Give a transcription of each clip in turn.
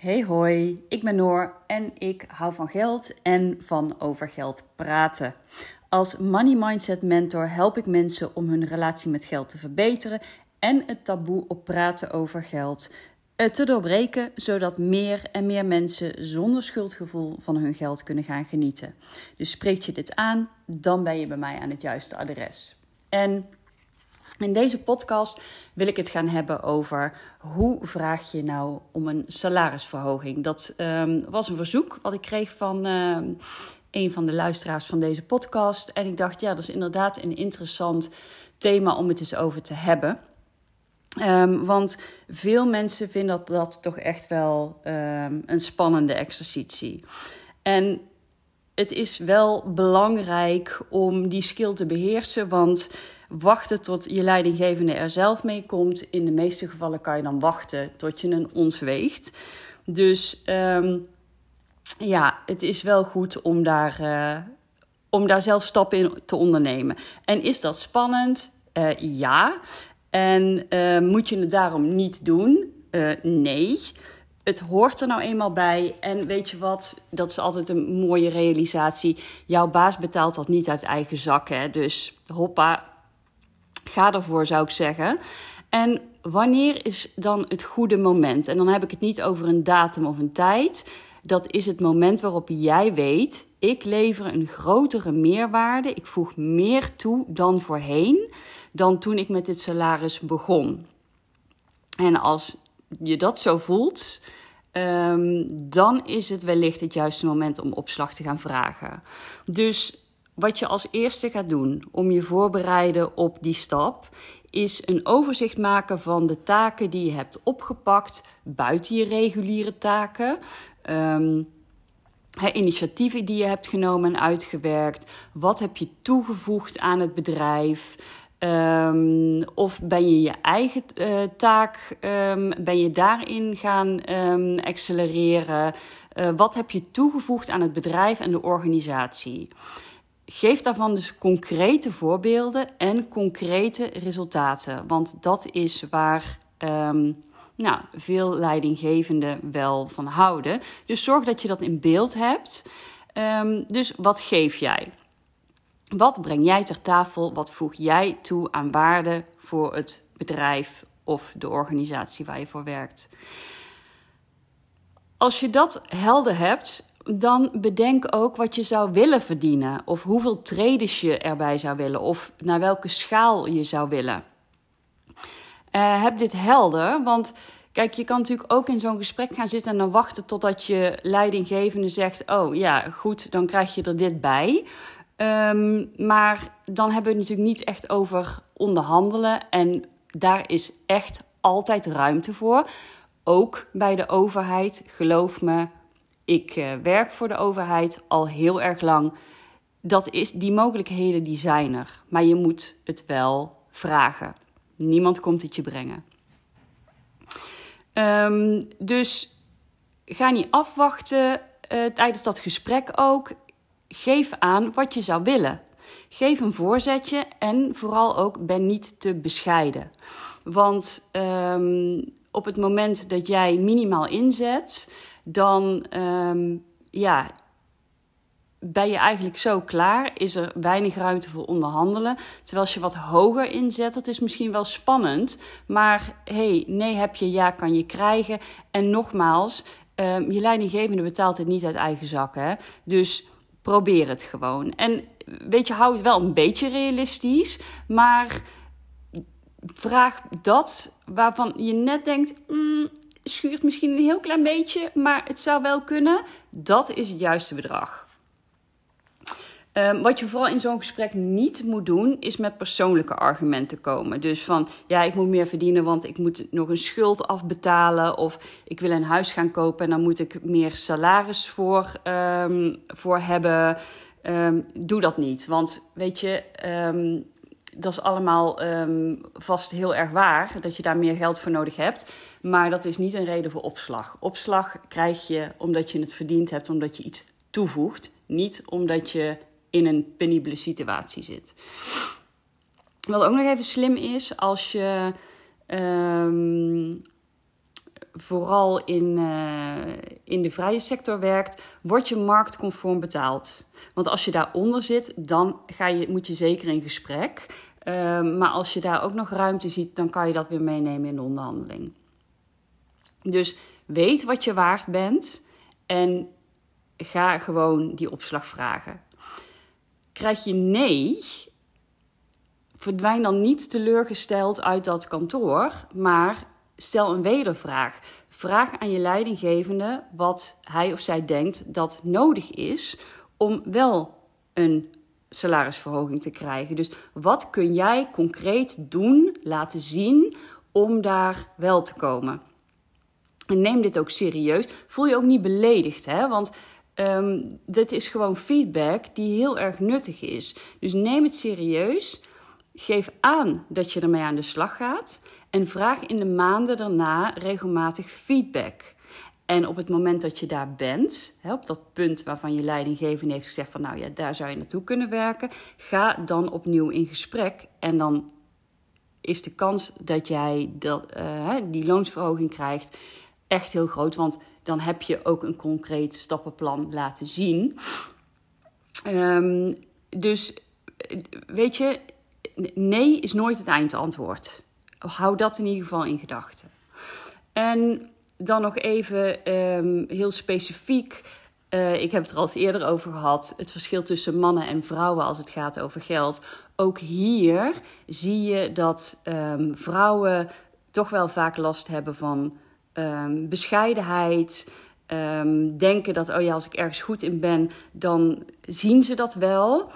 Hey hoi, ik ben Noor en ik hou van geld en van over geld praten. Als Money Mindset Mentor help ik mensen om hun relatie met geld te verbeteren en het taboe op praten over geld eh, te doorbreken, zodat meer en meer mensen zonder schuldgevoel van hun geld kunnen gaan genieten. Dus spreek je dit aan, dan ben je bij mij aan het juiste adres. En in deze podcast wil ik het gaan hebben over hoe vraag je nou om een salarisverhoging. Dat um, was een verzoek wat ik kreeg van um, een van de luisteraars van deze podcast. En ik dacht, ja, dat is inderdaad een interessant thema om het eens over te hebben. Um, want veel mensen vinden dat, dat toch echt wel een spannende exercitie. En het is wel belangrijk om die skill te beheersen, want wachten tot je leidinggevende er zelf mee komt. In de meeste gevallen kan je dan wachten tot je een ons weegt. Dus um, ja, het is wel goed om daar, uh, om daar zelf stappen in te ondernemen. En is dat spannend? Uh, ja. En uh, moet je het daarom niet doen? nee. Het hoort er nou eenmaal bij. En weet je wat? Dat is altijd een mooie realisatie. Jouw baas betaalt dat niet uit eigen zak. Hè? Dus hoppa, Ga ervoor, zou ik zeggen. En wanneer is dan het goede moment? En dan heb ik het niet over een datum of een tijd. Dat is het moment waarop jij weet: ik lever een grotere meerwaarde. Ik voeg meer toe dan voorheen, dan toen ik met dit salaris begon. En als je dat zo voelt, um, dan is het wellicht het juiste moment om opslag te gaan vragen. Dus wat je als eerste gaat doen om je voorbereiden op die stap, is een overzicht maken van de taken die je hebt opgepakt buiten je reguliere taken. Um, initiatieven die je hebt genomen en uitgewerkt. Wat heb je toegevoegd aan het bedrijf? Um, of ben je je eigen uh, taak, um, ben je daarin gaan accelereren? Uh, wat heb je toegevoegd aan het bedrijf en de organisatie? Geef daarvan dus concrete voorbeelden en concrete resultaten. Want dat is waar um, nou, veel leidinggevenden wel van houden. Dus zorg dat je dat in beeld hebt. Um, dus wat geef jij? Wat breng jij ter tafel? Wat voeg jij toe aan waarde voor het bedrijf of de organisatie waar je voor werkt? Als je dat helder hebt, dan bedenk ook wat je zou willen verdienen. Of hoeveel traders je erbij zou willen. Of naar welke schaal je zou willen. Uh, heb dit helder, want kijk, je kan natuurlijk ook in zo'n gesprek gaan zitten en dan wachten totdat je leidinggevende zegt: Oh ja, goed, dan krijg je er dit bij. Um, maar dan hebben we het natuurlijk niet echt over onderhandelen. En daar is echt altijd ruimte voor. Ook bij de overheid, geloof me, ik uh, werk voor de overheid al heel erg lang. Dat is, die mogelijkheden die zijn er. Maar je moet het wel vragen. Niemand komt het je brengen. Um, dus ga niet afwachten uh, tijdens dat gesprek ook. Geef aan wat je zou willen. Geef een voorzetje en vooral ook ben niet te bescheiden. Want um, op het moment dat jij minimaal inzet, dan um, ja, ben je eigenlijk zo klaar. Is er weinig ruimte voor onderhandelen. Terwijl als je wat hoger inzet, dat is misschien wel spannend. Maar hey, nee heb je, ja kan je krijgen. En nogmaals, um, je leidinggevende betaalt het niet uit eigen zak. Hè? Dus probeer het gewoon. En weet je, hou het wel een beetje realistisch. Maar vraag dat waarvan je net denkt... Mm, schuurt misschien een heel klein beetje, maar het zou wel kunnen. Dat is het juiste bedrag. Um, wat je vooral in zo'n gesprek niet moet doen, is met persoonlijke argumenten komen. Dus van ja, ik moet meer verdienen, want ik moet nog een schuld afbetalen. Of ik wil een huis gaan kopen en dan moet ik meer salaris voor, um, voor hebben. Um, doe dat niet. Want weet je, dat is allemaal um, vast heel erg waar, dat je daar meer geld voor nodig hebt. Maar dat is niet een reden voor opslag. Opslag krijg je omdat je het verdiend hebt, omdat je iets toevoegt. Niet omdat je in een penibele situatie zit. Wat ook nog even slim is, als je um, vooral in, uh, in de vrije sector werkt, word je marktconform betaald. Want als je daaronder zit, dan ga je, moet je zeker in gesprek. Uh, maar als je daar ook nog ruimte ziet, dan kan je dat weer meenemen in de onderhandeling. Dus weet wat je waard bent en ga gewoon die opslag vragen. Krijg je nee, verdwijn dan niet teleurgesteld uit dat kantoor, maar stel een wedervraag. Vraag aan je leidinggevende wat hij of zij denkt dat nodig is om wel een salarisverhoging te krijgen. Dus wat kun jij concreet doen, laten zien om daar wel te komen? En neem dit ook serieus. Voel je ook niet beledigd, hè? Want um, dit is gewoon feedback die heel erg nuttig is. Dus neem het serieus. Geef aan dat je ermee aan de slag gaat. En vraag in de maanden daarna regelmatig feedback. En op het moment dat je daar bent, op dat punt waarvan je leidinggevende heeft gezegd van nou ja, daar zou je naartoe kunnen werken, ga dan opnieuw in gesprek. En dan is de kans dat jij dat, uh, die loonsverhoging krijgt echt heel groot. Want dan heb je ook een concreet stappenplan laten zien. Um, dus weet je, nee is nooit het eindantwoord. Hou dat in ieder geval in gedachten. En dan nog even um, heel specifiek. Uh, ik heb het er al eens eerder over gehad. Het verschil tussen mannen en vrouwen als het gaat over geld. Ook hier zie je dat um, vrouwen toch wel vaak last hebben van um, bescheidenheid. denken dat, oh ja, als ik ergens goed in ben, dan zien ze dat wel.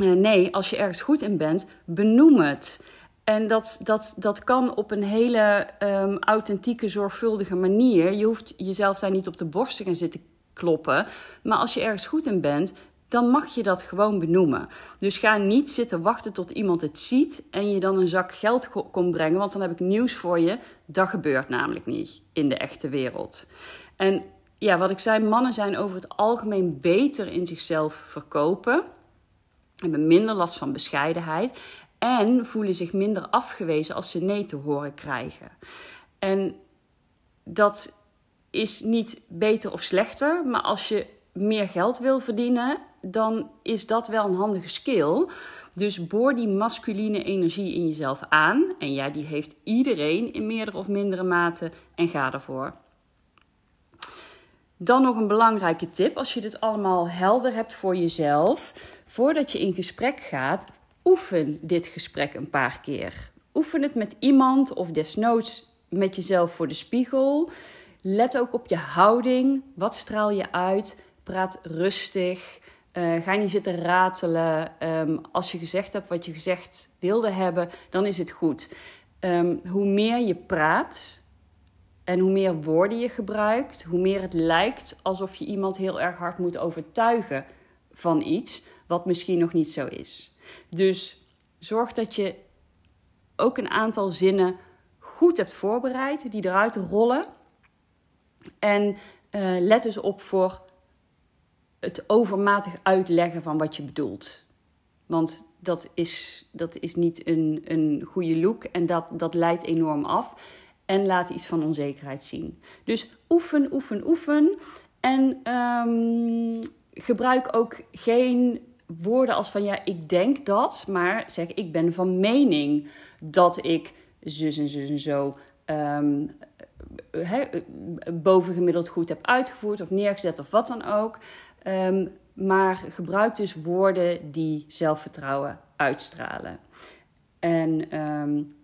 Uh, nee, als je ergens goed in bent, benoem het. En dat, dat, dat kan op een hele um, authentieke, zorgvuldige manier. Je hoeft jezelf daar niet op de borst te gaan zitten kloppen. Maar als je ergens goed in bent, dan mag je dat gewoon benoemen. Dus ga niet zitten wachten tot iemand het ziet en je dan een zak geld komt brengen. Want dan heb ik nieuws voor je. Dat gebeurt namelijk niet in de echte wereld. En ja, wat ik zei, mannen zijn over het algemeen beter in zichzelf verkopen. Hebben minder last van bescheidenheid en voelen zich minder afgewezen als ze nee te horen krijgen. En dat is niet beter of slechter, maar als je meer geld wil verdienen, dan is dat wel een handige skill. Dus boor die masculine energie in jezelf aan. En ja, die heeft iedereen in meerdere of mindere mate en ga ervoor. Dan nog een belangrijke tip als je dit allemaal helder hebt voor jezelf. Voordat je in gesprek gaat, oefen dit gesprek een paar keer. Oefen het met iemand of desnoods met jezelf voor de spiegel. Let ook op je houding. Wat straal je uit? Praat rustig. Uh, ga niet zitten ratelen. Um, als je gezegd hebt wat je gezegd wilde hebben, dan is het goed. Um, hoe meer je praat en hoe meer woorden je gebruikt, hoe meer het lijkt alsof je iemand heel erg hard moet overtuigen van iets wat misschien nog niet zo is. Dus zorg dat je ook een aantal zinnen goed hebt voorbereid, die eruit rollen. En uh, let dus op voor het overmatig uitleggen van wat je bedoelt. Want dat is, dat is niet een, een goede look en dat, dat leidt enorm af. En laat iets van onzekerheid zien. Dus oefen, oefen, oefen. En um, gebruik ook geen woorden als van ja, ik denk dat, maar zeg ik ben van mening dat ik zus en zus en zo he, bovengemiddeld goed heb uitgevoerd of neergezet of wat dan ook. Um, maar gebruik dus woorden die zelfvertrouwen uitstralen. En um,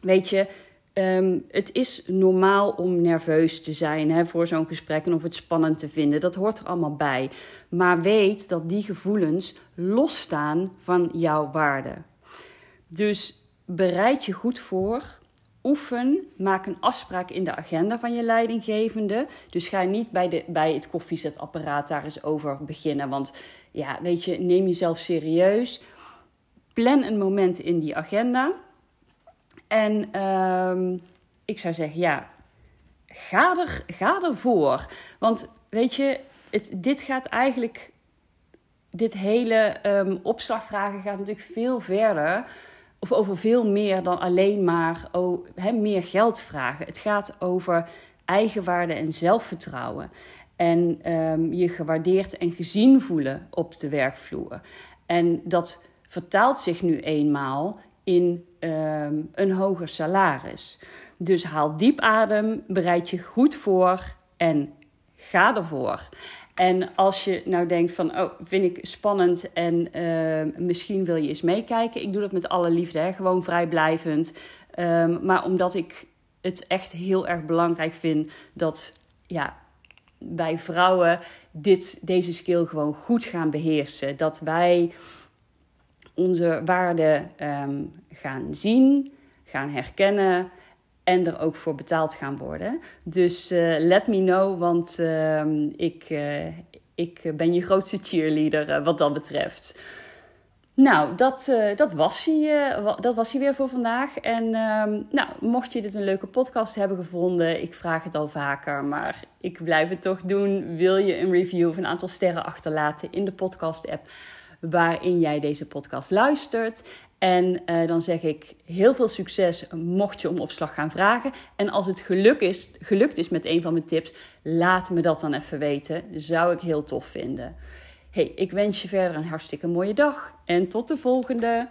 weet je, Um, het is normaal om nerveus te zijn voor zo'n gesprek en of het spannend te vinden. Dat hoort er allemaal bij. Maar weet dat die gevoelens losstaan van jouw waarde. Dus bereid je goed voor. Oefen, maak een afspraak in de agenda van je leidinggevende. Dus ga niet bij, de, bij het koffiezetapparaat daar eens over beginnen. Want ja, weet je, neem jezelf serieus. Plan een moment in die agenda. En um, ik zou zeggen, ja, ga, er, ga ervoor. Want weet je, dit gaat eigenlijk, dit hele um, opslagvragen gaat natuurlijk veel verder of over veel meer dan alleen maar oh, meer geld vragen. Het gaat over eigenwaarde en zelfvertrouwen. En um, je gewaardeerd en gezien voelen op de werkvloer. En dat vertaalt zich nu eenmaal in um, een hoger salaris. Dus haal diep adem, bereid je goed voor en ga ervoor. En als je nou denkt van, oh, vind ik spannend en uh, misschien wil je eens meekijken. Ik doe dat met alle liefde, hè? gewoon vrijblijvend. Um, maar omdat ik het echt heel erg belangrijk vind dat ja, wij vrouwen dit, deze skill gewoon goed gaan beheersen. Dat wij onze waarden um, gaan zien, gaan herkennen en er ook voor betaald gaan worden. Dus uh, let me know, want uh, ik, uh, ik ben je grootste cheerleader uh, wat dat betreft. Nou, dat, dat, was hij, dat was hij weer voor vandaag. En ehm, nou, mocht je dit een leuke podcast hebben gevonden, ik vraag het al vaker, maar ik blijf het toch doen. Wil je een review of een aantal sterren achterlaten in de podcast-app waarin jij deze podcast luistert? En uh, dan zeg ik heel veel succes mocht je om opslag gaan vragen. En als het geluk is, gelukt is met een van mijn tips, laat me dat dan even weten. Zou ik heel tof vinden. Hey, ik wens je verder een hartstikke mooie dag en tot de volgende.